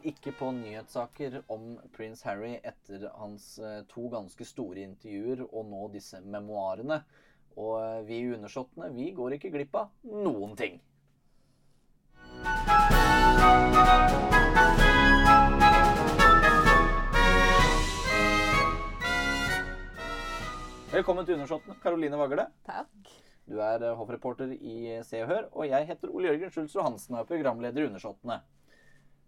Ikke på nyhetssaker om prins Harry etter hans eh, to ganske store intervjuer og nå disse memoarene. Og eh, vi undersåttene, vi går ikke glipp av noen ting. Velkommen til Undersåttene, Karoline Vagle. Takk. Du er eh, hoffreporter i Se og Hør, og jeg heter Ole Jørgen Schulz Johansen og er programleder i Undersåttene.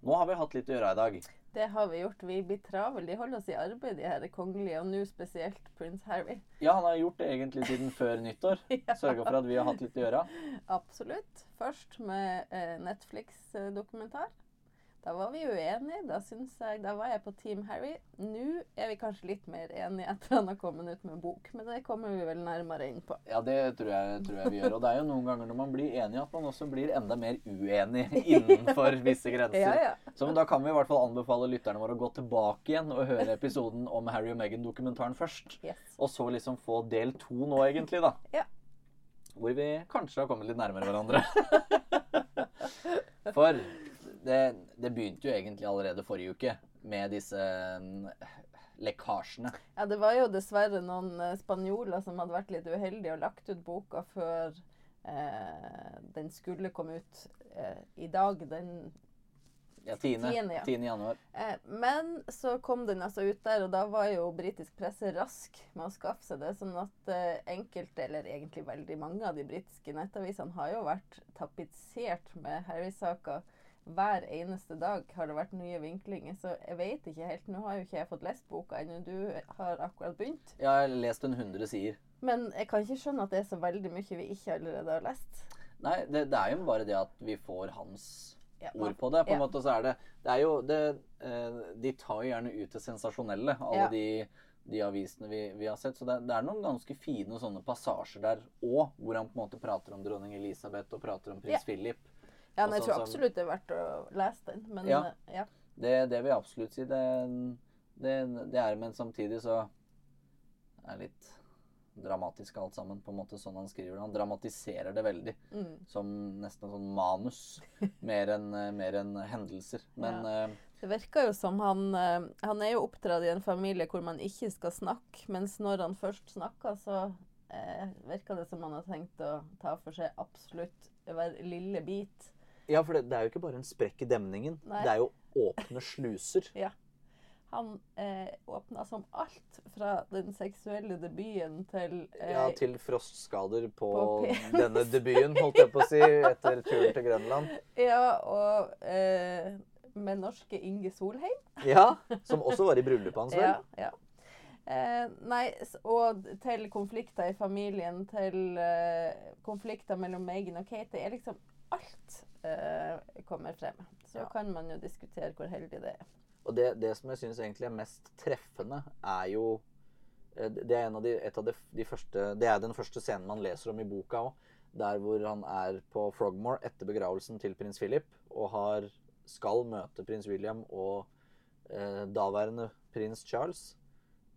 Nå har vi hatt litt å gjøre i dag. Det har vi gjort. Vi blir travle. De holder oss i arbeid, de her kongelige, og nå spesielt prins Harry. Ja, han har gjort det egentlig siden før nyttår. Ja. Sørga for at vi har hatt litt å gjøre. Absolutt. Først med eh, Netflix-dokumentar. Da var vi uenige. Da, jeg, da var jeg på Team Harry. Nå er vi kanskje litt mer enige etter han har kommet ut med bok, men det kommer vi vel nærmere inn på. Ja, det tror jeg, tror jeg vi gjør. Og det er jo noen ganger når man blir enig, at man også blir enda mer uenig innenfor visse grenser. Ja, ja. Så da kan vi i hvert fall anbefale lytterne våre å gå tilbake igjen og høre episoden om Harry og Meghan-dokumentaren først. Yes. Og så liksom få del to nå, egentlig, da. Ja. Hvor vi kanskje har kommet litt nærmere hverandre. For det, det begynte jo egentlig allerede forrige uke med disse mm, lekkasjene. Ja, det var jo dessverre noen eh, spanjoler som hadde vært litt uheldige og lagt ut boka før eh, den skulle komme ut eh, i dag, den Ja, 10. Tiende, ja. 10. januar. Eh, men så kom den altså ut der, og da var jo britisk presse rask med å skaffe seg det. Sånn at eh, enkelte, eller egentlig veldig mange av de britiske nettavisene har jo vært tapetsert med Harry-saker. Hver eneste dag har det vært nye vinklinger, så jeg vet ikke helt. Nå har jo ikke jeg fått lest boka ennå, du har akkurat begynt. Jeg har lest en 100 sider. Men jeg kan ikke skjønne at det er så veldig mye vi ikke allerede har lest. Nei, det, det er jo bare det at vi får hans Ja, ord på det. På en ja. måte så er det Det er jo det eh, De tar jo gjerne ut det sensasjonelle, alle Ja. de, de avisene vi, vi har sett. Så det, det er noen ganske fine sånne passasjer der òg, hvor han på en måte prater om dronning Elisabeth og prater om prins Ja. Philip. Ja, men jeg tror absolutt det er verdt å lese den. Men Ja. eh, ja. Det, det vil jeg absolutt si. Det, det, det er Men samtidig så er det litt dramatisk alt sammen, på en måte sånn han skriver det. Han dramatiserer det veldig. Mm. Som nesten sånn manus, mer enn en hendelser. Men ja. Det virker jo som han eh, Han er jo oppdratt i en familie hvor man ikke skal snakke, mens når han først snakker, så eh, virker det som han har tenkt å ta for seg absolutt hver lille bit. Ja, for det, det er jo ikke bare en sprekk i demningen. Nei. Det er jo åpne sluser. Ja. Han eh, åpna som alt fra den seksuelle debuten til eh, Ja, til frostskader på, På denne debuten, holdt jeg på å si, etter turen til Grønland. ja, og eh, med norske Inge Solheim. Ja, Som også var i bryllupet hans, vel? Ja, ja. Eh, nei, og til konflikter i familien, til eh, konflikter mellom Megan og Kate. Det er liksom alt eh, kommer frem. Så Ja. kan man jo diskutere hvor heldig det er. Og det, det som jeg syns egentlig er mest treffende, er jo eh, Det er en av de, et av de, de første Det er den første scenen man leser om i boka òg. Der hvor han er på Frogmore etter begravelsen til prins Philip og har, skal møte prins William og eh, daværende prins Charles.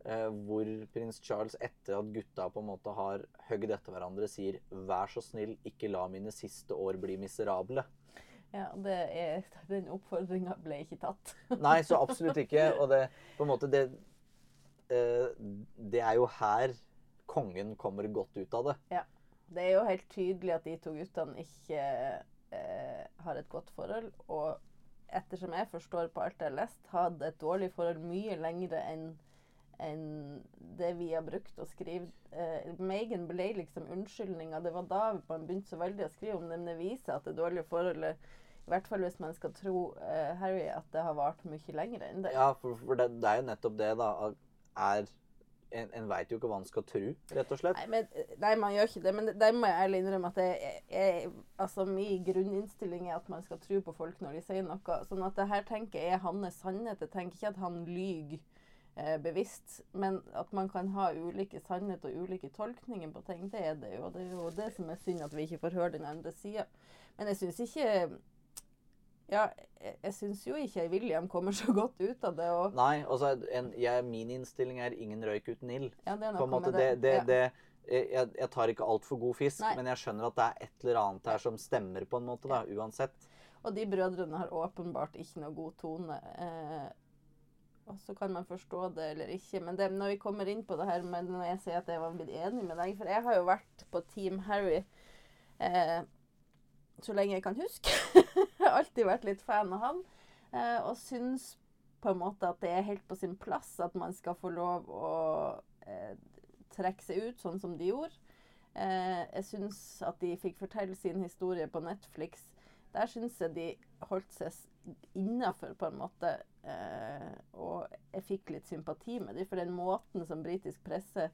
Eh, hvor prins Charles, etter at gutta på en måte har høgd etter hverandre, sier 'vær så snill, ikke la mine siste år bli miserable'. Ja, det er, Den oppfordringa ble ikke tatt. Nei, så absolutt ikke. Og det på en måte det, eh, det er jo her kongen kommer godt ut av det. Ja. Det er jo helt tydelig at de to guttene ikke eh, har et godt forhold. Og ettersom jeg forstår på alt jeg har lest, hadde et dårlig forhold mye lengre enn enn det vi har brukt å skrive. Eh, Megan ble liksom unnskyldninga. Det var da man begynte så veldig å skrive om det, men det viser at det dårlige forholdet i hvert fall hvis man skal tro uh, Harry, at det har vart mye lenger enn det. Ja, for, for det, det er jo nettopp det, da. Er En, en veit jo ikke hva en skal tro, rett og slett. Nei, men, nei, man gjør ikke det. Men der må jeg ærlig innrømme at jeg, jeg, altså, min grunninnstilling er at man skal tro på folk når de sier noe. Sånn at det her tenker jeg er hans sannhet. Jeg tenker ikke at han lyver eh, bevisst. Men at man kan ha ulike sannhet og ulike tolkninger på ting, det er det jo. Det er jo det som er synd, at vi ikke får høre den andre sida. Men jeg syns ikke Ja, jeg, jeg syns jo ikke William kommer så godt ut av det. Og, Nei, altså en, jeg, min innstilling er ingen røyk uten ild. ja, det er På noe med det, det, Ja. det jeg, jeg tar ikke altfor god fisk, Nei. men jeg skjønner at det er et eller annet her som stemmer på en måte, da, uansett. Og de brødrene har åpenbart ikke noe god tone. Eh, og så kan man forstå det eller ikke. Men det, når vi kommer inn på det her når jeg sier at jeg var blitt enig med deg For jeg har jo vært på Team Harry eh, så lenge jeg kan huske. jeg har alltid vært litt fan av han. Eh, og syns på en måte at det er helt på sin plass at man skal få lov å eh, trekke seg ut sånn som de gjorde. Eh, jeg syns at de fikk fortelle sin historie på Netflix. Der syns jeg de holdt seg innafor, på en måte. Eh, og jeg fikk litt sympati med dem, for den måten som britisk presse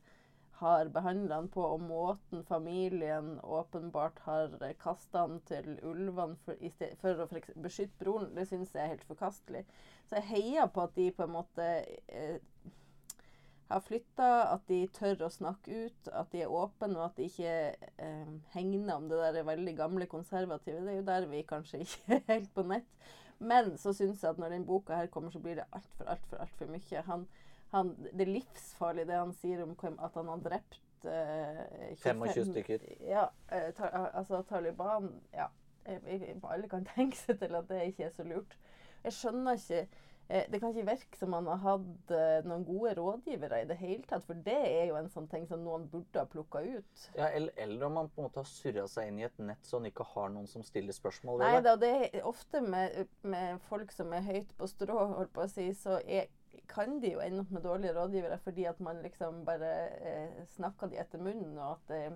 har behandla han på, og måten familien åpenbart har kasta han til ulvene for, for, å for beskytte broren, det syns jeg er helt forkastelig. Så jeg heier på at de på en måte eh, har flytta, at de tør å snakke ut, at de er åpne, og at de ikke eh, hegner om det der veldig gamle konservative. Det er jo der vi kanskje ikke er helt på nett. Men så syns jeg at når den boka her kommer, så blir det altfor, altfor, altfor mye. Han, han, det er livsfarlig det han sier om at han har drept eh, 25 stykker. Ja, eh, ta, altså Taliban Ja, alle kan tenke seg til at det ikke er så lurt. Jeg skjønner ikke eh, Det kan ikke virke som han har hatt eh, noen gode rådgivere i det hele tatt, for det er jo en sånn ting som noen burde ha plukka ut. Ja, eller, eller, om han på en måte har surra seg inn i et nett så han ikke har noen som stiller spørsmål ved det. Nei det er ofte med, med, folk som er høyt på strå, holdt på å si, så er kan de jo ende opp med dårlige rådgivere fordi at man liksom bare eh, snakker de etter munnen, og at, eh,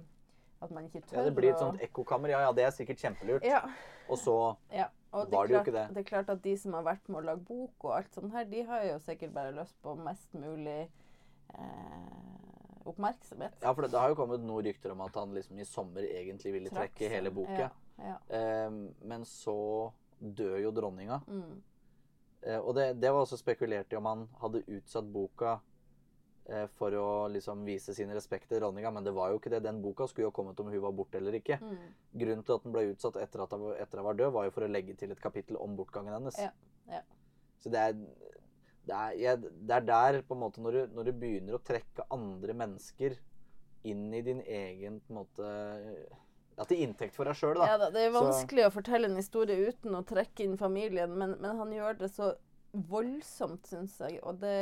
at man ikke tør Ja, det blir et sånt ekkokammer. Ja, ja, det er sikkert kjempelurt. Ja. Og så ja. og var det, jo ikke det. Det er klart at de som har vært med å lage bok og alt sånt her, de har jo sikkert bare lyst på mest mulig eh, oppmerksomhet. Ja, for det, det, har jo kommet noen rykter om at han liksom i sommer egentlig ville trekke hele boka. Ja, eh, men så dør jo dronninga. Mm. Eh, og det, det, var også spekulert i om han hadde utsatt boka eh, for å liksom vise sin respekt til dronninga, men det var jo ikke det. Den boka skulle jo kommet om hun var borte eller ikke. Mm. Grunnen til at den ble utsatt etter at hun, etter hun var død, var jo for å legge til et kapittel om bortgangen hennes. Ja. Ja. Så det er, det, er, jeg, det er, der, på en måte, når du, når du begynner å trekke andre mennesker inn i din egen på en måte ja, til inntekt for deg sjøl, da. Ja, da. Det er vanskelig så. å fortelle en historie uten å trekke inn familien, men, men han gjør det så voldsomt, syns jeg, og det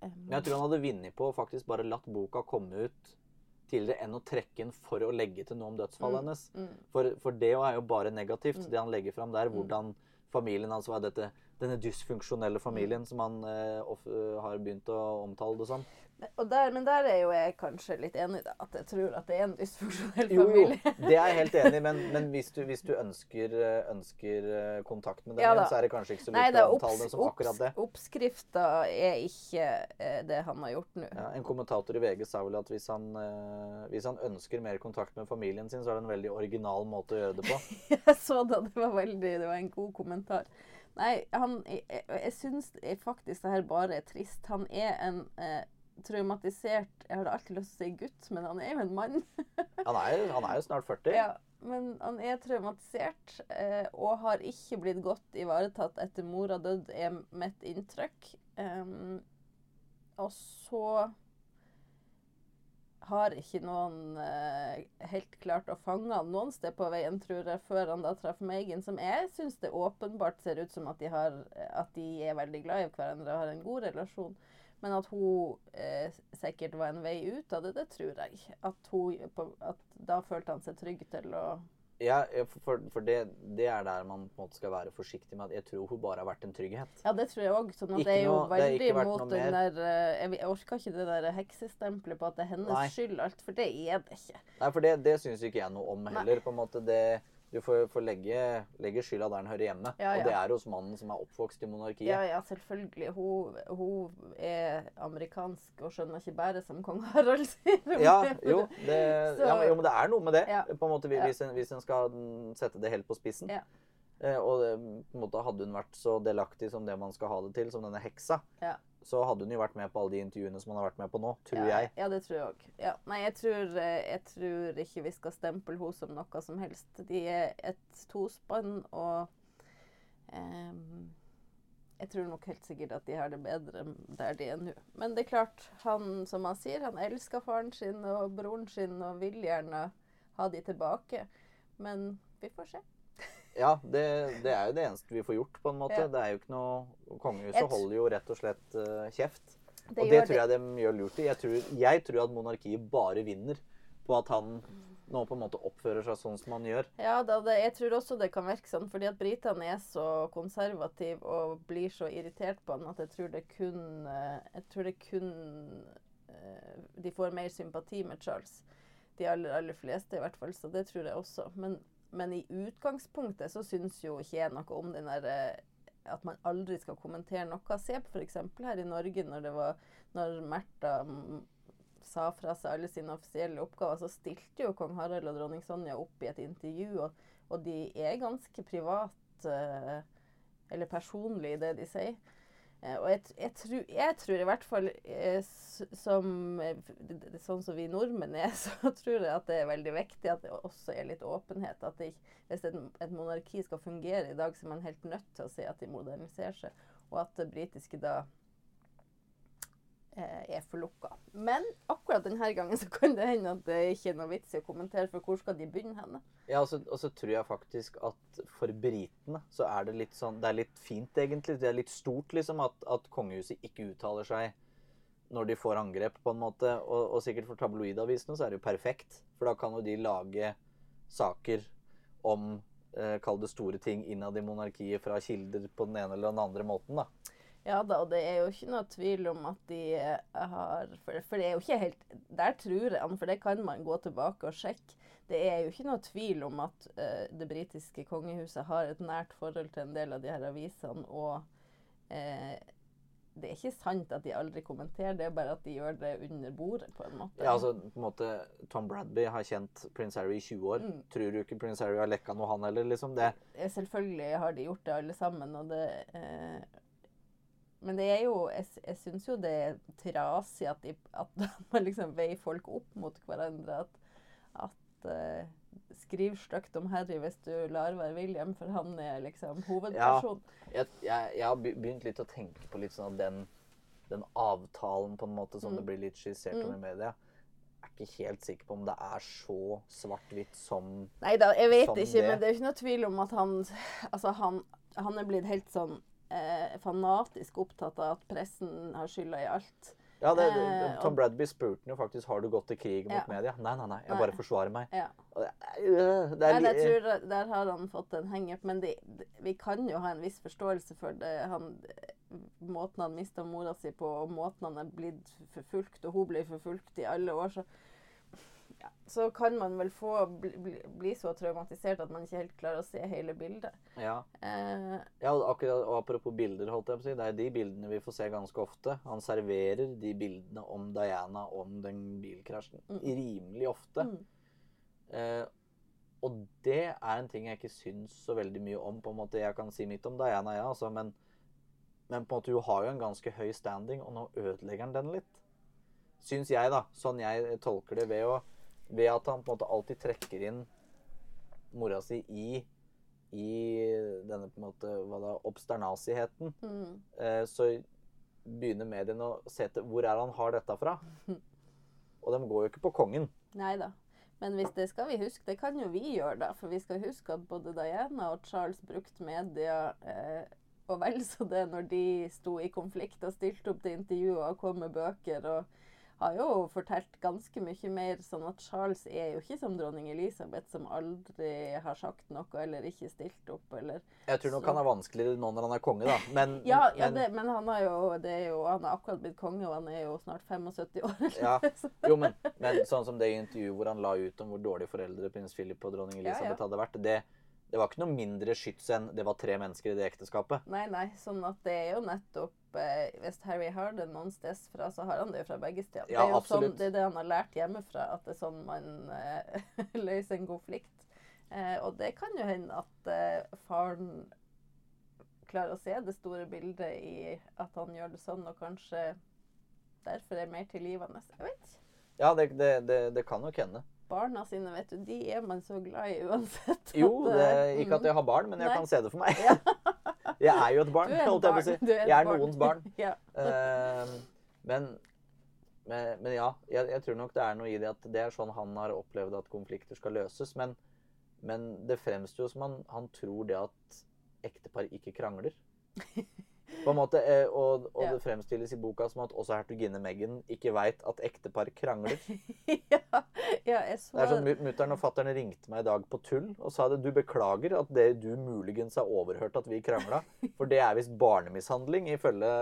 um... Men jeg tror han hadde vunnet på å faktisk bare latt boka komme ut tidligere enn å trekke inn for å legge til noe om dødsfallet mm. hennes. Mm. For, for, det er jo bare negativt, mm. det han legger fram der. Mm. Hvordan familien hans var dette, denne dysfunksjonelle familien mm. som han uh, har begynt å omtale det som. Der, men der er jo jeg kanskje litt enig, da. At jeg tror at det er en dysfunksjonell familie. Jo, jo, det er jeg helt enig i, men, men hvis, du, hvis, du, ønsker, ønsker eh, kontakt med dem, ja, så er det kanskje ikke så lurt å omtale dem som akkurat det. Oppskrifta er ikke det han har gjort nå. Ja, en kommentator i VG sa vel at hvis han, hvis han, ønsker mer kontakt med familien sin, så er det en veldig original måte å gjøre det på. jeg så det. Det var, veldig, det var en god kommentar. Nei, han, jeg, jeg, jeg syns faktisk det her bare er trist. Han er en eh, traumatisert Jeg har alltid lyst til å si gutt, men han er jo en mann. han, er, han, er, jo snart 40. Ja, men han er traumatisert eh, og har ikke blitt godt ivaretatt etter mora døde, er mitt inntrykk. Um, og så har ikke noen eh, helt klart å fange han noen sted på veien, tror jeg, før han da traff Megan, som jeg syns det åpenbart ser ut som at de, har, at de er veldig glad i hverandre og har en god relasjon. Men at hun eh, sikkert var en vei ut av det, det tror jeg. At, hun, at da følte han seg trygg til å ja, for, for det, det, er der man på en måte skal være forsiktig med at jeg tror hun bare har vært en trygghet. Ja, det tror jeg òg. Sånn at det er jo noe, veldig mot den der eh, jeg, jeg, orker ikke det der heksestempelet på at det er hennes Nei. skyld alt, for det er det ikke. Nei, for det, det syns ikke jeg noe om heller. Nei. på en måte det du får, får legge, legge, skylda der den hører hjemme. Ja, ja. Og det er hos mannen som er oppvokst i monarkiet. Ja, ja, selvfølgelig. Hun, hun er amerikansk og skjønner ikke bare som kong Harald sier. ja, jo, det, ja, men, jo, men det er noe med det. på en måte, hvis en, hvis en skal sette det helt på spissen. Eh, og det, på en måte hadde hun vært så delaktig som det man skal ha det til, som denne heksa, ja så hadde hun jo vært med på alle de intervjuene som hun har vært med på nå, tror ja, jeg. Ja, det tror jeg òg. Ja. Nei, jeg tror, eh, jeg tror, ikke vi skal stemple henne som noe som helst. De er et tospann, og um, jeg tror nok helt sikkert at de har det bedre der de er nå. Men det er klart, han som han sier, han elsker faren sin og broren sin og vil gjerne ha de tilbake. Men vi får se. Ja, det, det, er jo det eneste vi får gjort, på en måte. Ja. Det er jo ikke noe Kongehuset holder jo rett og slett uh, kjeft. Det og det tror jeg de gjør lurt i. Jeg tror, jeg tror at monarkiet bare vinner på at han nå på en måte oppfører seg sånn som han gjør. Ja, da, det, jeg tror også det kan virke sånn, fordi at britene er så konservative og blir så irritert på han at jeg tror det kun eh, Jeg tror det kun eh, De får mer sympati med Charles. De aller, aller fleste, i hvert fall. Så det tror jeg også. Men, men i utgangspunktet så syns jo ikke jeg noe om den der eh, at man aldri skal kommentere noe. Se på f.eks. her i Norge, når det var når Märtha mm, sa fra seg alle sine offisielle oppgaver, så stilte jo kong Harald og dronning Sonja opp i et intervju, og, og de er ganske privat eh, eller personlig i det de sier. Eh, og jeg, jeg, tror, jeg tror i hvert fall eh, som eh, Sånn som vi nordmenn er, så tror jeg at det er veldig viktig at det også er litt åpenhet. At det, hvis et, et monarki skal fungere i dag, så er man helt nødt til å si at de moderniserer seg. Og at det britiske da er for lukka. Men akkurat denne gangen så kan det hende at det ikke er noe vits i å kommentere, for hvor skal de begynne henne? Ja, og så, og så tror jeg faktisk at for britene så er det litt sånn Det er litt fint, egentlig. Det er litt stort, liksom, at, at kongehuset ikke uttaler seg når de får angrep, på en måte. Og, og sikkert for tabloidavisene så er det jo perfekt. For da kan jo de lage saker om eh, Kall det store ting innad i monarkiet fra kilder på den ene eller den andre måten, da. Ja da, og det er jo ikke noe tvil om at de eh, har For, for det er jo ikke helt Der tror jeg for det kan man gå tilbake og sjekke. Det er jo ikke noe tvil om at uh, det britiske kongehuset har et nært forhold til en del av de her avisene, og uh, det er ikke sant at de aldri kommenterer, det er bare at de gjør det under bordet, på en måte. Ja, altså på en måte Tom Bradby har kjent prins Harry i 20 år. Mm. Tror du ikke prins Harry har lekka noe, han heller? liksom? Det, Selvfølgelig har de gjort det, alle sammen. Og det, eh, men det er jo Jeg, jeg syns jo det er trasig at, de, at man liksom veier folk opp mot hverandre. At, at uh, Skriv stygt om Harry hvis du lar være William, for han er liksom hovedperson. jeg, jeg, jeg har begynt litt å tenke på litt sånn den, den avtalen på en måte som Mm. det blir litt skissert om i media, er ikke helt sikker på om det er så svart-hvitt som Nei da, jeg vet ikke, det. men det er jo ikke noe tvil om at han Altså, han, han er blitt helt sånn eh, fanatisk opptatt av at pressen har skylda i alt. Ja, det, det, Eh, Tom Bradby spurte han jo faktisk har du gått til krig mot Ja. media. Nei, nei, nei, jeg Nei. bare forsvarer meg. Ja. Det, det er Nei, jeg tror Der har han fått en hangup, men de, de, vi kan jo ha en viss forståelse for det. Han, måten han mista mora si på, og måten han er blitt forfulgt, og hun blir forfulgt i alle år, så ja, Så kan man vel få bli, bli, så traumatisert at man ikke helt klarer å se hele bildet. ja. Eh, Ja, og akkurat, og apropos bilder, holdt jeg på å si. Det er de bildene vi får se ganske ofte. Han serverer de bildene om Diana om den bilkrasjen Mm. rimelig ofte. Mm. Eh, og det er en ting jeg ikke syns så veldig mye om. på en måte. Jeg kan si mitt om Diana, ja, altså, men, men på en måte, hun har jo en ganske høy standing, og nå ødelegger han den litt. Syns jeg, da. Sånn jeg tolker det ved, å, ved at han på en måte alltid trekker inn mora si i i denne på en måte, hva da, obsternasigheten, mm. eh, så begynner mediene å se etter hvor er han har dette fra. Og de går jo ikke på kongen. Nei da. Men hvis det skal vi huske, det kan jo vi gjøre, da. For vi skal huske at både Diana og Charles brukte media eh, og vel så det når de sto i konflikt og stilte opp til intervjuer og kom med bøker. og har jo fortalt ganske mye mer, sånn at Charles er jo ikke som dronning Elisabeth, som aldri har sagt noe eller ikke stilt opp, eller Jeg tror nok Så- han er vanskeligere nå når han er konge, da. Men, Ja, ja men, det, men han er jo, det er jo Han er akkurat blitt konge, og han er jo snart 75 år. Ja. Jo, men, men sånn som det intervjuet hvor han la ut om hvor dårlige foreldre prins Philip og dronning Ja, ja. Elisabeth hadde vært, det, det var ikke noe mindre skyts enn det var tre mennesker i det ekteskapet. Nei, nei. Sånn at det er jo nettopp eh, Hvis Harry har det noen steds fra, så har han det jo fra begge steder. Ja, det er jo sånn, det er det han har lært hjemmefra, at det er sånn man eh, løser en konflikt. Eh, og det kan jo hende at eh, faren klarer å se det store bildet i at han gjør det sånn, og kanskje derfor er mer tilgivende. Jeg vet ikke. Ja, det, det, det, det kan nok hende. Barna sine, vet du, de er man så glad i uansett. Jo, det, eh, ikke at jeg har barn, men jeg Nei. kan se det for meg. Ja. Jeg er jo et barn, er holdt jeg på å si. Er Jeg er barn. noens barn. ja. Eh, men, men, men ja, jeg, jeg tror nok det er noe i det at det er sånn han har opplevd at konflikter skal løses. Men Men det fremstår jo som han, han tror det at ektepar ikke krangler. På en måte, eh, Og, og Ja. det fremstilles i boka som at også hertuginne Meghan ikke veit at ektepar krangler. ja, ja, jeg så Det er sånn, Mutter'n og fatter'n ringte meg i dag på tull og sa det. Du beklager at det du muligens har overhørt at vi krangla. For det er visst barnemishandling ifølge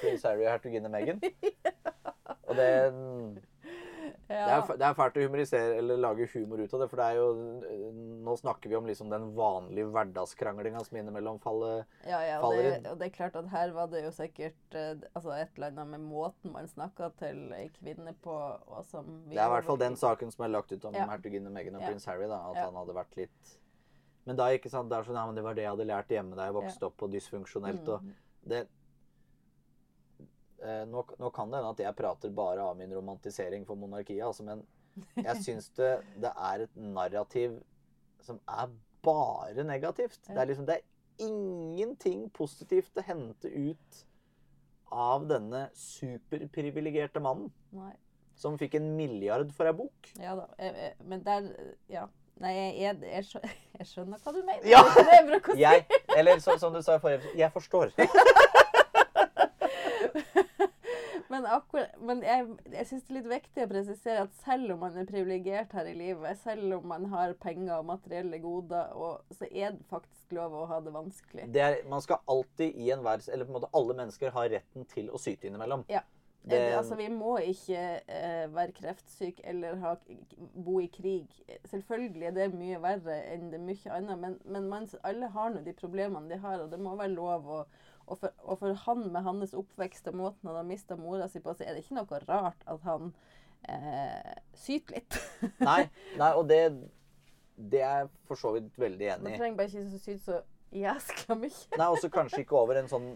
prins Harry og hertuginne Meghan. Og det, det, er, det er fælt å humorisere eller lage humor ut av det. For det er jo Nå snakker vi om liksom den vanlige hverdagskranglinga som innimellom faller Ja, ja, og faller det, og det er klart at her var det jo sikkert eh, altså et eller annet med måten man snakka til ei kvinne på. Og som vi Det er i hvert fall den saken som er lagt ut om Ja. hertuginne Meghan og Ja. prins Harry. da, At Ja. han hadde vært litt Men da ikke sant, det er sånn, ja, men det var det jeg hadde lært hjemme da jeg vokste opp på dysfunksjonelt. og Mm. det eh, nå, nå kan det hende at jeg prater bare av min romantisering for monarkiet, altså, men jeg syns det, det er et narrativ som er bare negativt. Det er liksom, det er ingenting positivt å hente ut av denne superprivilegerte mannen Nei. som fikk en milliard for ei bok. Ja da. Jeg, jeg, men der Ja. Nei, jeg, jeg, jeg, skjønner hva du mener. Ja! Jeg eller så, som du sa i forrige jeg forstår. Men, akkurat, men jeg, jeg syns det er litt viktig å presisere at selv om man er privilegert her i livet, selv om man har penger og materielle goder, og, så er det faktisk lov å ha det vanskelig. Det er, man skal alltid i enhver Eller på en måte alle mennesker har retten til å syte innimellom. Ja. Det, altså, vi må ikke uh, være kreftsyke eller ha, bo i krig. Selvfølgelig er det mye verre enn det mye annet, men, men man, alle har nå de problemene de har, og det må være lov å og for, og for han med hans oppvekst og måten han har mista mora si på, så er det ikke noe rart at han eh, syter litt. nei, nei, og det, det er jeg for så vidt veldig enig i. Man trenger bare ikke så syte så jæskla mye. Nei, også kanskje ikke over en sånn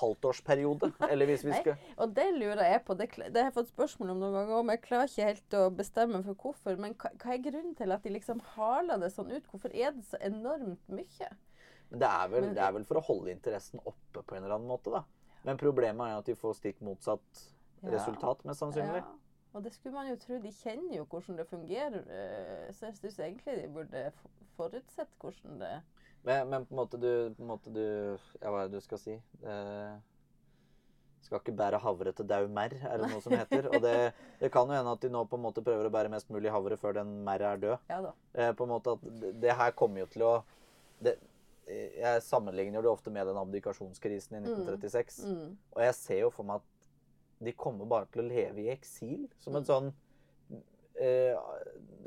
halvtårsperiode. Eller hvis vi Nei. skal Og det lurer jeg på. Det, det har jeg fått spørsmål om noen ganger, men jeg klarer ikke helt å bestemme for hvorfor. Men hva, hva er grunnen til at de liksom haler det sånn ut? Hvorfor er det så enormt mye? Men det er, vel, det er vel for å holde interessen oppe på en eller annen måte, da. Men problemet er at de får stikk motsatt resultat, mest sannsynlig. Ja. Og det skulle man jo tro. De kjenner jo hvordan det fungerer. eh, Så jeg syns egentlig de burde forutsett hvordan det Men, men på en måte du, på en måte du Ja, hva er det du skal si? Eh, skal ikke bære havre til dau merr, er det noe som heter. Og det, det kan jo hende at de nå på en måte prøver å bære mest mulig havre før den merret er død. Ja da. Eh, på en måte at det, det her kommer jo til å det, Jeg sammenligner det ofte med den abdikasjonskrisen i 1936. Mm. Og jeg ser jo for meg at de kommer bare til å leve i eksil. Som en Mm. sånn eh,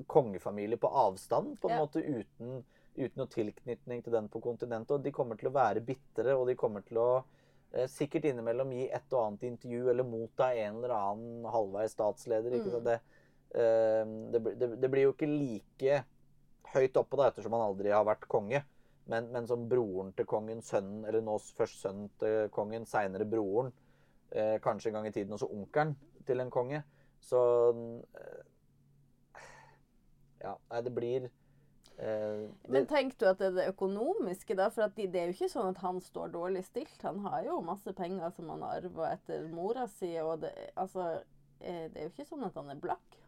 kongefamilie på avstand, på en Ja. måte uten, uten noe tilknytning til den på kontinentet. Og de kommer til å være bitre, og de kommer til å eh, sikkert innimellom gi et og annet intervju eller motta en eller annen halvveis statsleder. Ikke Mm. Det, eh, det, det, det blir jo ikke like høyt oppe, da, ettersom han aldri har vært konge. Men, men som broren til kongen, sønnen, eller nå først sønnen til kongen, seinere broren, eh, kanskje en gang i tiden også onkelen til en konge. Så eh, Ja, nei, det blir eh, Men tenker tenk du at det er det økonomiske, da? For at de, det er jo ikke sånn at han står dårlig stilt. Han har jo masse penger som han har arva etter mora si, og det, altså, eh, det er jo ikke sånn at han er blakk.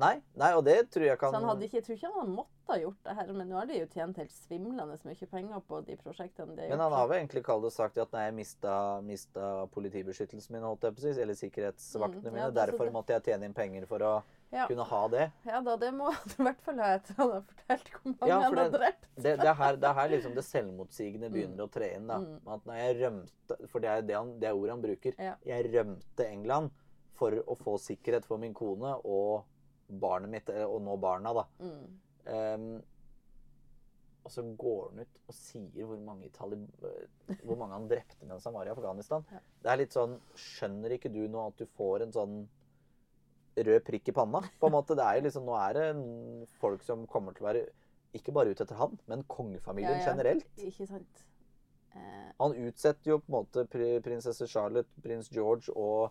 Nei, nei, og det tror jeg kan Så han hadde ikke, jeg tror ikke han måttet ha gjort det her, men nå har de jo tjent helt svimlende mye penger på de prosjektene de har Men gjort. han har vel egentlig kalt det sagt at nei, jeg mista, mista politibeskyttelsen min, holdt jeg på å si, eller sikkerhetsvaktene Mm, ja, mine. Derfor det- måtte jeg tjene inn penger for å Ja. kunne ha det. Ja da, det må han i hvert fall ha etter han har fortalt hvor mange Ja, for han har drept. Det, det, er her, det er her liksom det selvmotsigende begynner å tre inn. da. Mm. At når jeg rømte, For det er det, han, det er ordet han bruker. Ja. Jeg rømte England for å få sikkerhet for min kone og barnet mitt, eh, og nå barna, da. Mm. Um, og så går han ut og sier hvor mange, eh, hvor mange han drepte mens han var i Afghanistan. Ja. Det er litt sånn Skjønner ikke du nå at du får en sånn rød prikk i panna? På en måte, det er jo liksom, Nå er det folk som kommer til å være ikke bare ute etter han, men kongefamilien Ja, ja. generelt. Ikke sant. Eh, Han utsetter jo på en måte prinsesse Charlotte, prins George og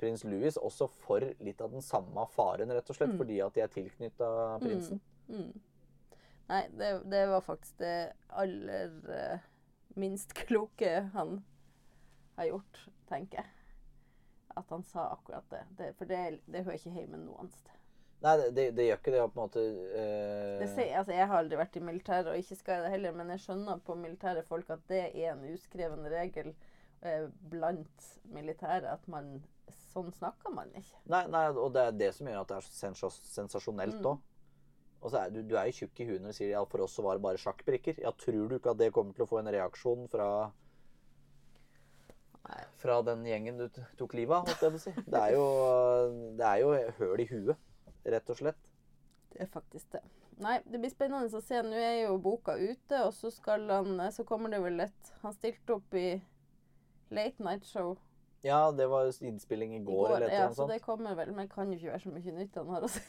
prins Louis også for litt av den samme faren, rett og slett, Mm. fordi at de er tilknytta prinsen. Mm. Nei, det, det var faktisk det aller uh, minst kloke han har gjort, tenker jeg. At han sa akkurat det. det for det, det hører ikke hjemme noe sted. Nei, det, det, gjør ikke det. på en måte Uh... Det sier, altså, jeg har aldri vært i militæret, og ikke skal jeg det heller, men jeg skjønner på militære folk at det er en uskreven regel uh, blant militære at man Sånn snakker man ikke. Nei, nei, og det er det som gjør at det er sensasjonelt Mm. Og så er du, du er jo tjukk i huet når du sier ja, for oss så var det bare sjakkbrikker. Ja, tror du ikke at det kommer til å få en reaksjon fra fra den gjengen du tok livet av, holdt jeg på å si. Det er jo, det er jo høl i huet, rett og slett. Det er faktisk det. Nei, det blir spennende å se. Nå er jo boka ute, og så skal han Så kommer det vel et Han stilte opp i Late Night Show Ja, det var innspilling i i går, eller ja, annet så sånt. det kommer vel. Men kan jo ikke være så mye nytt han har å si.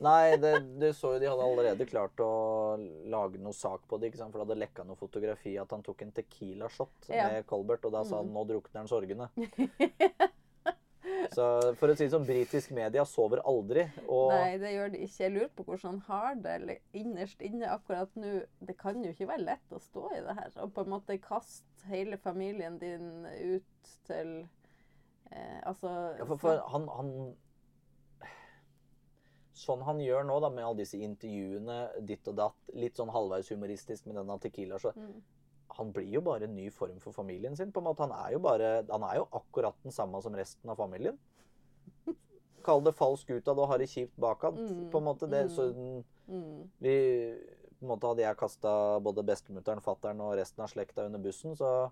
Nei, det, du så jo de hadde allerede klart å lage noe sak på det. ikke sant? For det hadde lekka noe fotografi at han tok en Tequila-shot Ja. med Colbert, og da sa han Mm. 'nå drukner han sorgene'. Så for å si det sånn, britisk media sover aldri. Nei, det gjør de ikke. Jeg lurer på hvordan han har det eller innerst inne akkurat nå. Det kan jo ikke være lett å stå i det her. Og på en måte kaste hele familien din ut til eh, Altså ja, for, for han, han Sånn han gjør nå, da, med alle disse intervjuene, ditt og datt, litt sånn halvveis humoristisk med denne Tequila, så Mm. han blir jo bare en ny form for familien sin. på en måte. Han er jo bare, han er jo akkurat den samme som resten av familien. Kall det falsk utad og ha det kjipt bakad. Mm, på en måte. Det, mm. så Mm. vi, på en måte Hadde jeg kasta både bestemutteren, fattern og resten av slekta under bussen, så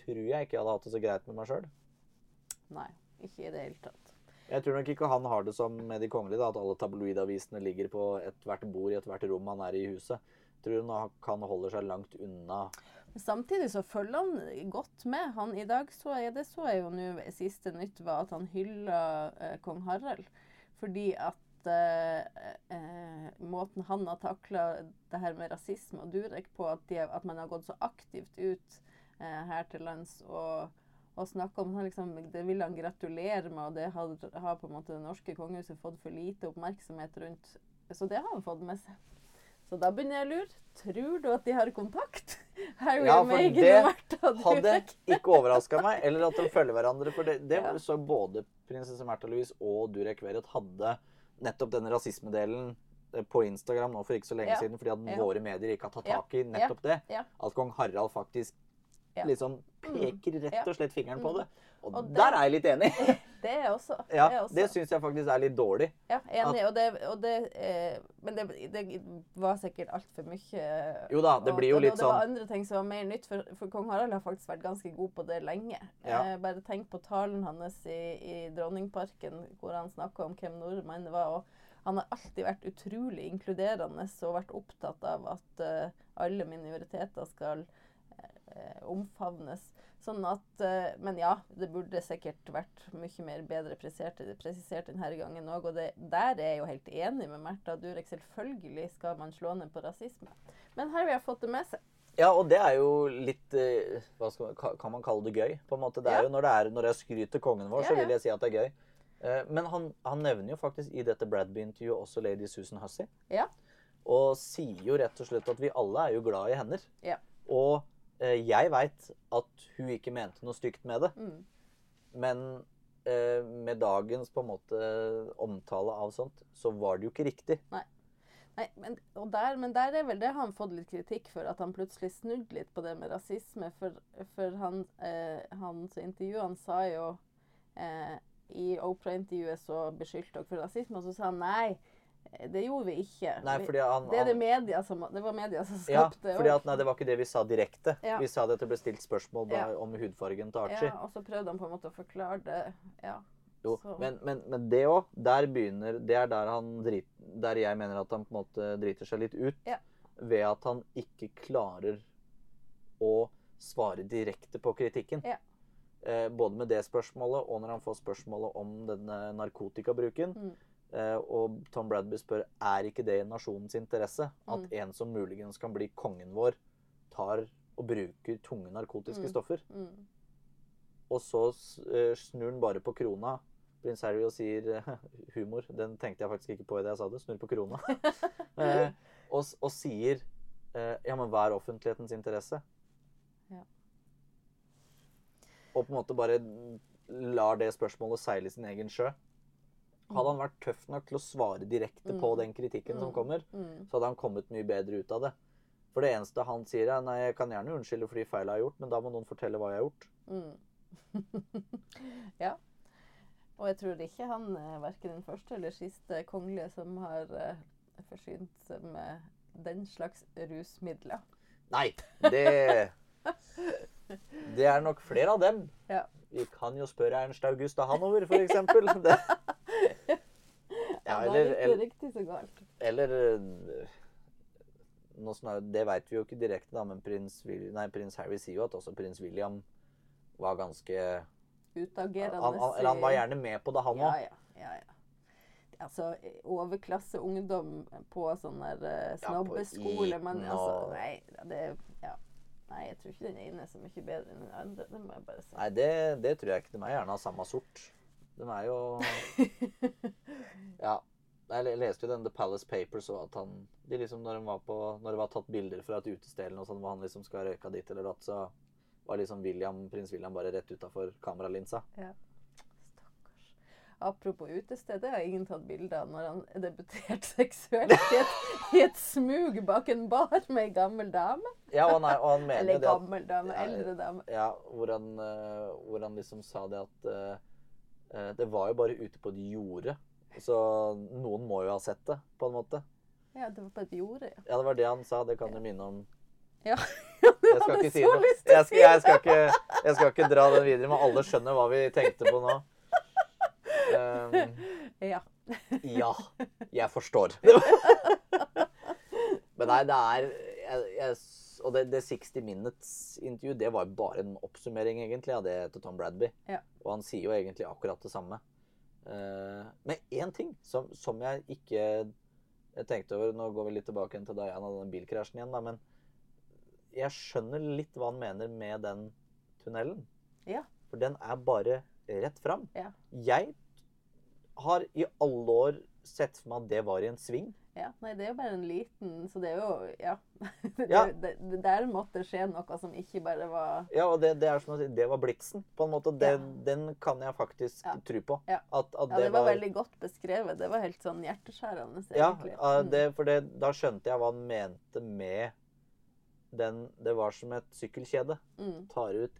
tror jeg ikke jeg hadde hatt det så greit med meg sjøl. Nei, ikke i det hele tatt. Jeg tror nok ikke han har det som med de kongelige, da, at alle tabloidavisene ligger på ethvert bord i ethvert rom han er i huset. Jeg tror nok han holder seg langt unna Men Samtidig så følger han godt med. Han I dag så jeg, det så jeg jo nå siste nytt, var at han hylla eh, kong Harald. Fordi at eh, eh, måten han har takla det her med rasisme og Durek på, at, de, at man har gått så aktivt ut eh, her til lands og, og snakka om han liksom, Det ville han gratulere med, og det har, har på en måte det norske kongehuset fått for lite oppmerksomhet rundt. Så det har han fått med seg. Så da begynner jeg å lure. Tror du at de har kontakt? Harry Ja, for Meghan det Martha, Hadde ikke overraska meg. Eller at de følger hverandre. For det, det Ja. så både prinsesse Märtha Louise og Durek Verrett hadde nettopp denne rasismedelen eh, på Instagram nå for ikke så lenge Ja. siden, fordi at Ja. våre medier ikke har tatt tak i nettopp det. At kong Harald faktisk. Liksom peker rett og slett fingeren på Mm. det. Og, Og det- der er jeg litt enig. Det er også. ja, det også. det syns jeg faktisk er litt dårlig. Ja, enig. Og det, og det, eh, men det, det var sikkert altfor mye. eh, Jo da, det og- blir jo og litt Det var sånn andre ting som var mer nytt, for, for kong Harald har faktisk vært ganske god på det lenge. Ja. Eh, bare tenk på talen hans i, i Dronningparken, hvor han snakka om hvem nordmenn var. og han har alltid vært utrolig inkluderende og vært opptatt av at uh, alle minoriteter skal omfavnes. Sånn at, eh, men ja, det burde sikkert vært mye mer bedre presisert, presisert denne gangen òg. Og det, der er jeg jo helt enig med Märtha Durek. Selvfølgelig skal man slå ned på rasisme. Men her har vi fått det med seg. Ja, og det er jo litt eh, hva skal man, Kan man kalle det gøy? på en måte? Det er Ja. jo Når det er når jeg skryter kongen vår, Ja, så ja. vil jeg si at det er gøy. Eh, Men han, han nevner jo faktisk i dette Bradby-intervjuet også lady Susan Hussey. Ja. Og sier jo rett og slett at vi alle er jo glad i hender. Ja. Og eh, jeg veit at hun ikke mente noe stygt med det. Mm. Men eh, med dagens på en måte omtale av sånt, så var det jo ikke riktig. Nei, men, og der, men der er vel det han fått litt kritikk for, at han plutselig snudde litt på det med rasisme. For, for han, eh, hans intervju, han sa jo eh, I Opera-intervjuet så beskyldte dere for rasisme, og så sa han nei, det gjorde vi ikke. Nei, fordi han, det, er det, media som, det var media som ja, skapte fordi at, nei, det var ikke det vi sa direkte. Ja. Vi sa det at det ble stilt spørsmål da, Ja. om hudfargen til Archie. Ja, og så prøvde han på en måte å forklare det. Ja. Jo, men, men, men det òg, der begynner Det er der han drit, Der jeg mener at han på en måte driter seg litt ut. Ja. Ved at han ikke klarer å svare direkte på kritikken. Ja. Eh, både med det spørsmålet og når han får spørsmålet om denne narkotikabruken. Mm. Eh, og Tom Bradby spør er ikke det i nasjonens interesse at Mm. en som muligens kan bli kongen vår, tar og bruker tunge narkotiske Mm. stoffer. Mm. Og så eh, snur han bare på krona, prins Harry, og sier humor. Den tenkte jeg faktisk ikke på idet jeg sa det. Snur på krona. eh, og, og sier eh, ja, men hva er offentlighetens interesse? Ja. Og på en måte bare lar det spørsmålet seile sin egen sjø. Hadde han vært tøff nok til å svare direkte på den kritikken som kommer, Mm. så hadde han kommet mye bedre ut av det. For det eneste han sier, er nei, jeg kan gjerne unnskylde for de feil jeg har gjort, men da må noen fortelle hva jeg har gjort. Mm. ja. Og jeg tror ikke han er verken den første eller siste kongelige som har uh, forsynt seg med den slags rusmidler. Nei, det Det er nok flere av dem. Ja. Vi kan jo spørre Ernst Augusta Hanover, for eksempel. Det. Er eller, ikke eller, så galt. eller nå Det veit vi jo ikke direkte, da, men prins, nei, prins Harry sier jo at også prins William var ganske Utagerende. han, Eller han var gjerne med på det, han Ja, òg. ja. ja, ja. Altså, overklasseungdom på sånn der eh, snobbeskole Men altså, nei, det Ja. Nei, jeg tror ikke den ene er så mye bedre enn den andre. Det må jeg bare si. Nei, det, det tror jeg ikke. De er gjerne av samme sort. De er jo Ja. Jeg leste jo den The Palace Papers og at han de liksom når, var på, når det var tatt bilder fra et utested eller noe sånt, hvor han liksom skal røyka dit eller datt, så var liksom William, prins William bare rett utafor kameralinsa. Stakkars. Apropos utested, det har ingen tatt bilde av når han debuterte seksuelt i et, i et smug bak en bar med ei gammel dame. Ja, og han, er, og han mener Eller gammel dame, Ja, eldre dame. Ja, hvor han, eh, hvor han liksom sa det at uh, Det var jo bare ute på et jorde. Så noen må jo ha sett det, på en måte. Ja, det var på et jorde, ja. Ja, det var det han sa. Det kan du minne om. Ja, du hadde si så lyst til å si det! jeg, skal ikke, jeg skal ikke dra den videre, men alle skjønner hva vi tenkte på nå. Um, Ja. ja, jeg forstår. Men nei, det er jeg, jeg, Og det, det 60 Minutes-intervjuet, det var jo bare en oppsummering, egentlig, av det til Tom Bradby. Ja. Og han sier jo egentlig akkurat det samme. Uh, men én ting som, som jeg ikke jeg tenkte over Nå går vi litt tilbake til Diana og den bilkrasjen igjen, da, men jeg skjønner litt hva han mener med den tunnelen. Ja. For den er bare rett fram. Ja. Jeg har i alle år sett for meg at det var i en sving. Ja, nei, det er jo bare en liten Så det er jo Ja. Ja. det, det, der måtte skje noe som ikke bare var Ja, og det, det er som å si, det var bliksen, på en måte. Det, Ja. Den kan jeg faktisk Ja. tro på. Ja. At, at Ja, det var veldig godt beskrevet. Det var helt sånn hjerteskjærende, Ja, egentlig. eh, Mm. det, for det, da skjønte jeg hva han mente med den Det var som et sykkelkjede. Mm. Tar ut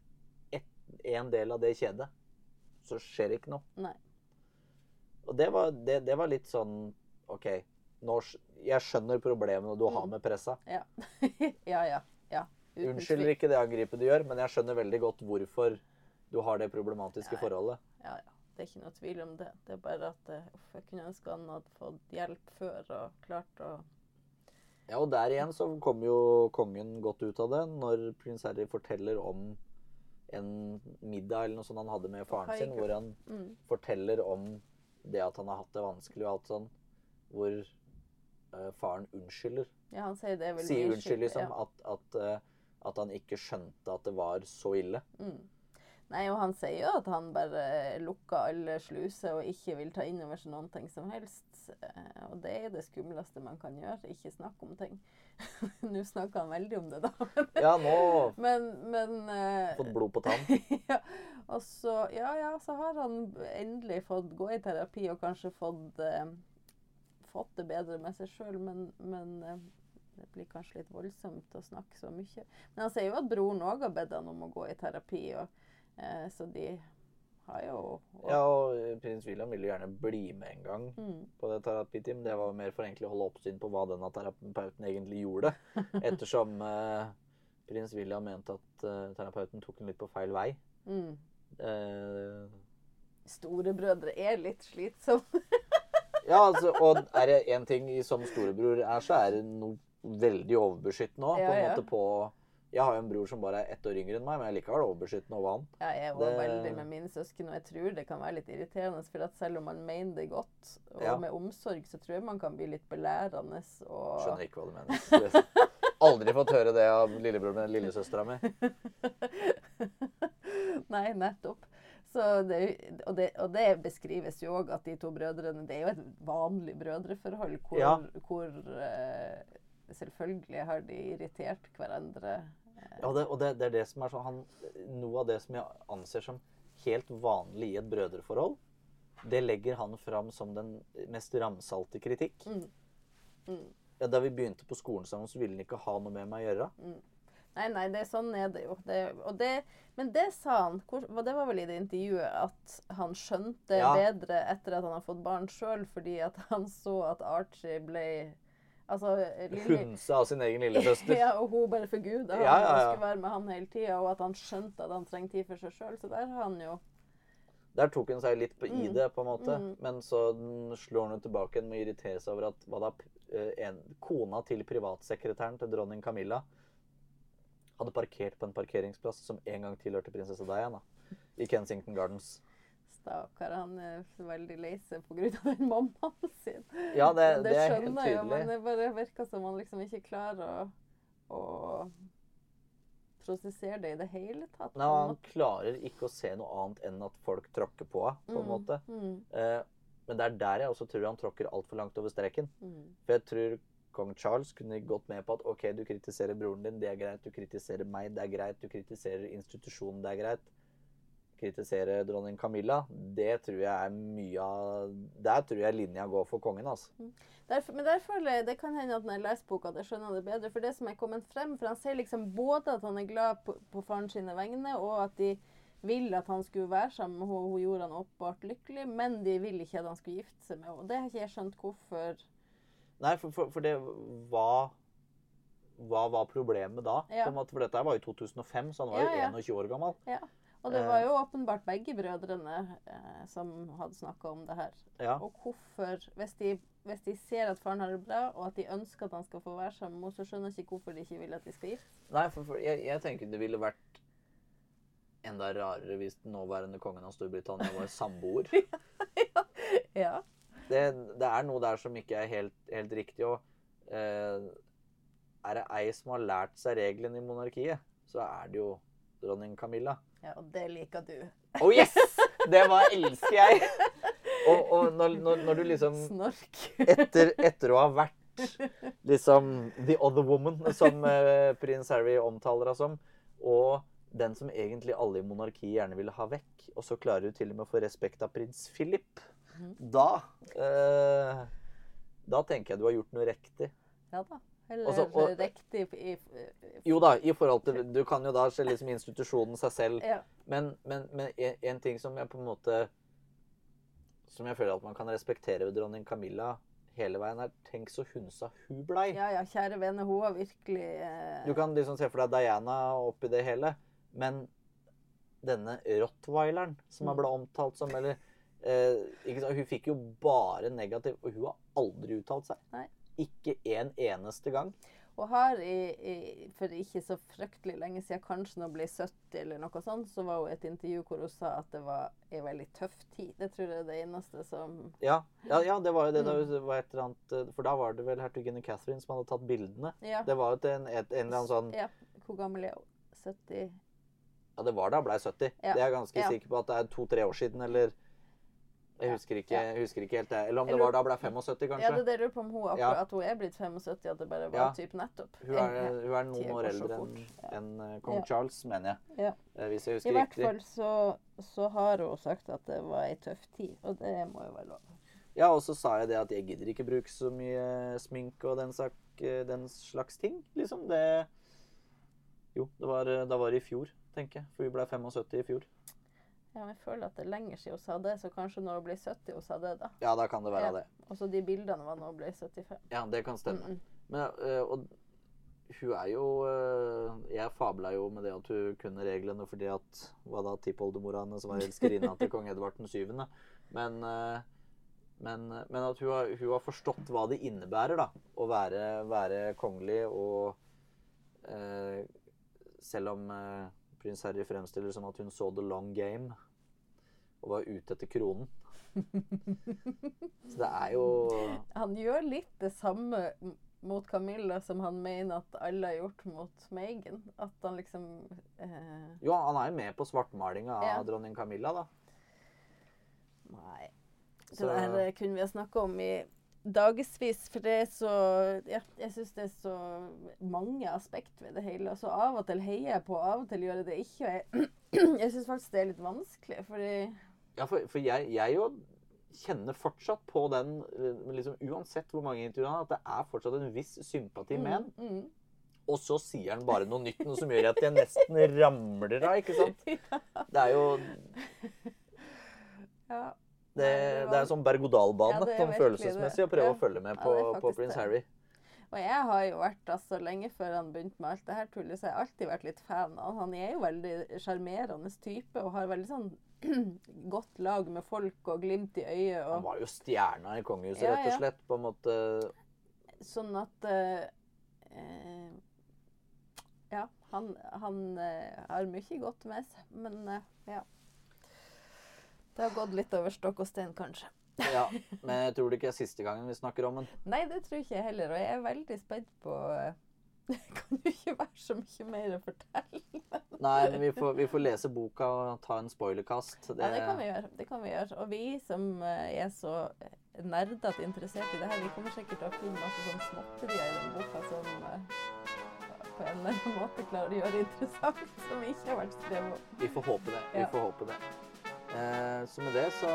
én del av det kjedet, så skjer det ikke noe. Nei. Og det var, det, det var litt sånn OK, nå, skj- jeg skjønner problemene du har Mm. med pressa. Ja. ja, ja. ja. Unnskylder ikke det angrepet du gjør, men jeg skjønner veldig godt hvorfor du har det problematiske Ja, ja. forholdet. Ja, ja. Det er ikke noe tvil om det. Det er bare at eh, uff, jeg kunne ønske han hadde fått hjelp før og klart å Ja, og der igjen så kom jo kongen godt ut av det når prins Harry forteller om en middag eller noe sånt han hadde med faren sin, hvor han mm. forteller om det at han har hatt det vanskelig og alt sånn, hvor eh, faren unnskylder. Ja, han sier det veldig Sier unnskyld, liksom. ja. At, at, uh, at han ikke skjønte at det var så ille. Mm. Nei, og han sier jo at han bare lukker alle sluser og ikke vil ta inn over seg noen ting som helst. Eh, Og det er det skumleste man kan gjøre. Ikke snakke om ting. Nå snakker han veldig om det, da. Ja, nå Men, men uh, fått blod på tann. ja, og så, ja, ja, så har han endelig fått gå i terapi og kanskje fått, eh, fått det bedre med seg sjøl, men, men eh, det blir kanskje litt voldsomt å snakke så mye. Men han sier jo at broren òg har bedt han om å gå i terapi, og, eh, så de har jo og, Ja, og prins William ville gjerne bli med en gang mm, på det terapiteam. Det var jo mer for egentlig å holde oppsyn på hva denne terapeuten egentlig gjorde. Ettersom eh, prins William mente at eh, terapeuten tok den litt på feil vei. mm. Eh, Storebrødre er litt slitsomme. Ja, altså, og er det én ting som storebror er, så er det noe veldig overbeskyttende òg. Ja, ja. på Jeg har jo en bror som bare er ett år yngre enn meg, men jeg er likevel overbeskyttende over han. Ja, jeg var Det- veldig med mine søsken, og jeg tror det kan være litt irriterende. For at selv om man mener det godt, og Ja. med omsorg, så tror jeg man kan bli litt belærende. Og Skjønner ikke hva du mener. Aldri fått høre det av lillebroren min lillesøstera mi. Nei, nettopp. Så det, og, det, og det beskrives jo òg at de to brødrene Det er jo et vanlig brødreforhold hvor, Ja. hvor eh, Selvfølgelig har de irritert hverandre. Ja, det, og det, det er det som er sånn han, Noe av det som jeg anser som helt vanlig i et brødreforhold, det legger han fram som den mest ramsalte kritikk. Mm. Mm. Ja, da vi begynte på skolen sammen, så ville han ikke ha noe med meg å gjøre. Nei, nei, det, sånn er det jo. Det, det, men det sa han, hvor, det var vel i det intervjuet, at han skjønte Ja. bedre etter at han har fått barn sjøl, fordi at han så at Archie ble Altså, Hunsa av sin egen lillesøster. ja, og hun bare forguda Ja, ja, ja. skulle være med han hele tida, og at han skjønte at han trengte tid for seg sjøl. Så der har han jo Der tok hun seg litt på, i Mm. det, på en måte. Mm. Men så slår hun tilbake med å irritere seg over at hva da, eh, en, kona til privatsekretæren til dronning Camilla hadde parkert på en parkeringsplass som en gang tilhørte prinsesse Diana i Kensington Gardens. Stakkar, han er så veldig lei seg pga. den mammaen sin. Ja, det, det, det er skjønner jo, men det bare virker som han liksom ikke klarer å, å prosessere det i det hele tatt. Nei, han klarer ikke å se noe annet enn at folk tråkker på henne, på en Mm, måte. Mm, Eh, men det er der jeg også tror han tråkker altfor langt over streken. mm, For jeg tror kong Charles kunne gått med på at OK, du kritiserer broren din, det er greit. Du kritiserer meg, det er greit. Du kritiserer institusjonen, det er greit. Kritisere dronning Camilla, det tror jeg er mye av Der tror jeg linja går for kongen, altså. Derfor, men der Det kan hende at når jeg leser boka, at jeg skjønner det bedre. For det som er kommet frem, for han sier liksom både at han er glad på, på faren sine vegne, og at de vil at han skulle være sammen med henne. Hun gjorde han åpenbart lykkelig, men de vil ikke at han skulle gifte seg med henne. Det har ikke jeg skjønt hvorfor. Nei, for, for, for det Hva hva var problemet da? Ja. Måte, for dette var jo 2005, så han var jo Ja, ja. 21 år gammel. Og det Eh. var jo åpenbart begge brødrene eh, som hadde snakka om det her. Ja. Og hvorfor, hvis de, hvis de ser at faren har det bra, og at de ønsker at han skal få være sammen med henne, så skjønner jeg ikke hvorfor de ikke vil at de skal gifte. Nei, for, for jeg, jeg tenker det ville vært enda rarere hvis den nåværende kongen av Storbritannia var samboer. Ja. Det, det er noe der som ikke er helt, helt riktig. Og eh, er det ei som har lært seg reglene i monarkiet, så er det jo dronning Camilla. ja, og det liker du. Oh yes! Det var elsker jeg! Og, og når, når, når du liksom Snork. etter, etter å ha vært liksom the other woman, som eh, prins Harry omtaler henne som, og den som egentlig alle i monarkiet gjerne ville ha vekk, og så klarer du til og med å få respekt av prins Philip. Da eh, Da tenker jeg du har gjort noe riktig. Ja da. Eller Også, og- riktig i, i Jo da, i forhold til Du kan jo da se liksom institusjonen seg selv, ja. men, men, men en, en ting som jeg på en måte Som jeg føler at man kan respektere ved dronning Camilla hele veien, er Tenk så hunsa hun blei. ja, ja, kjære vene, hun har virkelig eh, Du kan liksom se for deg Diana oppi det hele, men denne rottweileren som har Mm. blitt omtalt som eller, eh? Hun fikk jo bare negativ, og hun har aldri uttalt seg. Nei. Ikke en eneste gang. Og har i, i, for ikke så fryktelig lenge siden, kanskje når hun ble 70 eller noe sånt, så var hun et intervju hvor hun sa at det var en veldig tøff tid. Det tror jeg er det eneste som Ja, ja, ja det var jo det. Mm. Da, var et eller annet, eh, for da var det vel hertuginne Catherine som hadde tatt bildene. Ja. Det var jo til en, et, en eller annen sånn ja. Hvor gammel er hun? 70? Ja, det var da hun ble 70. Ja. Det er jeg ganske sikker på at det er to-tre år siden, eller Jeg husker ikke, Ja. jeg husker ikke helt det. Eller om det var da hun ble 75, kanskje. Ja, det er det lurer på om hun, Ja. at hun er blitt 75, at det bare var Ja. typ nettopp. Hun er, hun er noen år eldre enn Ja. enn, eh, kong Ja. Charles, mener jeg. Eh, Hvis jeg I hvert riktig. fall så, så har hun sagt at det var ei tøff tid, og det må jo være lov. Ja, og så sa jeg det at jeg gidder ikke bruke så mye sminke og den, sak, eh, den slags ting. Liksom det Jo, det var, det var i fjor, tenker jeg. For vi ble 75 i fjor. Ja, men jeg føler at det er lenger siden hun sa det, så kanskje når hun blir 70 hun sa det, da. Ja, da kan det være det. Og så de bildene var når hun ble 75. Ja, det kan stemme. Mm, mm. Men, øh, og hun er jo øh, Jeg fabla jo med det at hun kunne reglene fordi at Hva da, tippoldemora hennes var elskerinna til kong Edvard 7. Men, øh, men, men at hun har, hun har forstått hva det innebærer, da. Å være, være kongelig og Selv om prins Harry fremstiller som at hun så the long game og var ute etter kronen. Så det er jo Han gjør litt det samme mot Camilla som han mener at alle har gjort mot Megan. At han liksom eh, Jo, han er jo med på svartmalinga av Ja. dronning Camilla, da. Nei. Det Så- der kunne vi ha snakka om i dagevis, for det er så Ja, jeg syns det er så mange aspekt ved det hele. Altså, av og til heier jeg på, av og til gjør jeg det ikke. Og jeg, jeg syns faktisk det er litt vanskelig, fordi Ja, for, for jeg, jeg jo kjenner fortsatt på den, eh, liksom, uansett hvor mange intervjuer han har, at det er fortsatt en viss sympati med han. Mm, mm. Og så sier han bare noe nytt, noe som gjør at jeg nesten ramler av, ikke sant? Det er jo Ja. Det, Nei, det er en sånn berg-og-dal-bane Ja, sånn følelsesmessig å prøve Ja. å følge med på, er på prins. Harry. Og jeg har jo vært, altså lenge før han begynte med alt det her tullet, så har alltid vært litt fan av han. Er jo veldig sjarmerende type og har veldig sånn godt lag med folk og glimt i øyet. Han var jo stjerna i kongehuset, Ja, rett og ja. slett. På en måte sånn at uh, eh, Ja, han, han uh, har mye godt med seg, men ja. Det har gått litt over stokk og stein, kanskje. Ja. Men jeg tror det ikke er siste gangen vi snakker om den. Nei, det tror ikke jeg heller, og jeg er veldig spent på eh, Det kan jo ikke være så mye mer å fortelle. Nei, men vi får, vi får lese boka og ta en spoilerkast. Det, Ja, det kan vi gjøre. det kan vi gjøre. Og vi som eh, er så nerdete interessert i det her, vi kommer sikkert til å finne masse sånn småtterier i den boka som eh, på en eller annen måte klarer å gjøre det interessant, som ikke har vært skrevet om. Vi får håpe det. Vi får håpe det. Eh, så med det så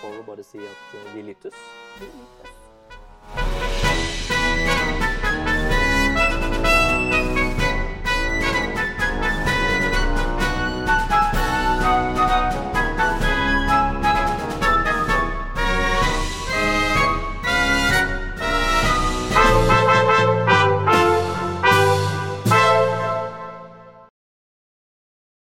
får vi bare si at eh, vi lyttes. Vi lyttes.